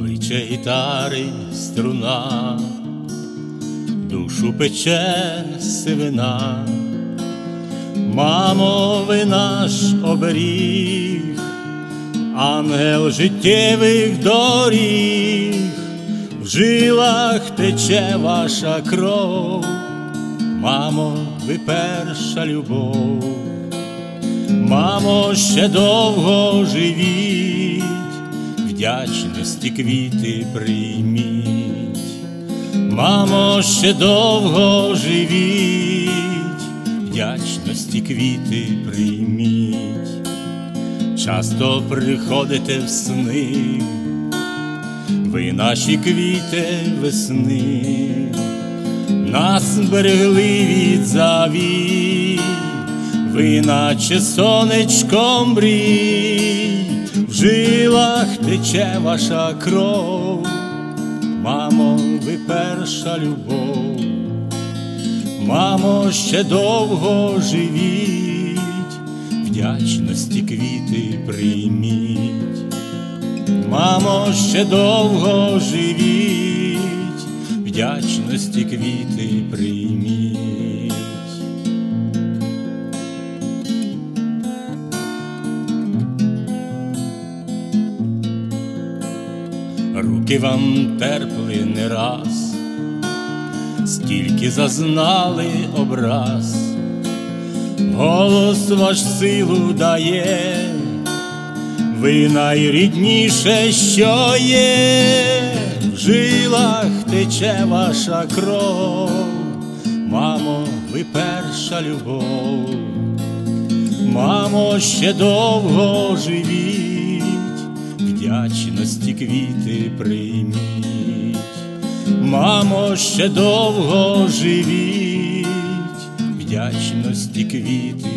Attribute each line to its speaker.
Speaker 1: Плече гітари струна, душу пече сивина, мамо, ви наш оберіг, ангел життєвих доріг, в жилах тече ваша кров, мамо, ви перша любов, мамо, ще довго живіть вдячності квіти прийміть, мамо, ще довго живіть, вдячності квіти прийміть, часто приходите в сни, ви наші квіти весни, нас берегли від завій, ви наче сонечком мрій жилах тече ваша кров, мамо, ви перша любов, мамо, ще довго живіть, вдячності квіти прийміть, мамо, ще довго живіть, вдячності квіти прийміть. Руки вам терпли не раз, стільки зазнали образ, голос ваш силу дає, ви найрідніше, що є, в жилах тече ваша кров, мамо, ви перша любов, мамо, ще довго живіть вдячності квіти прийміть, мамо, ще довго живіть, вдячності квіти.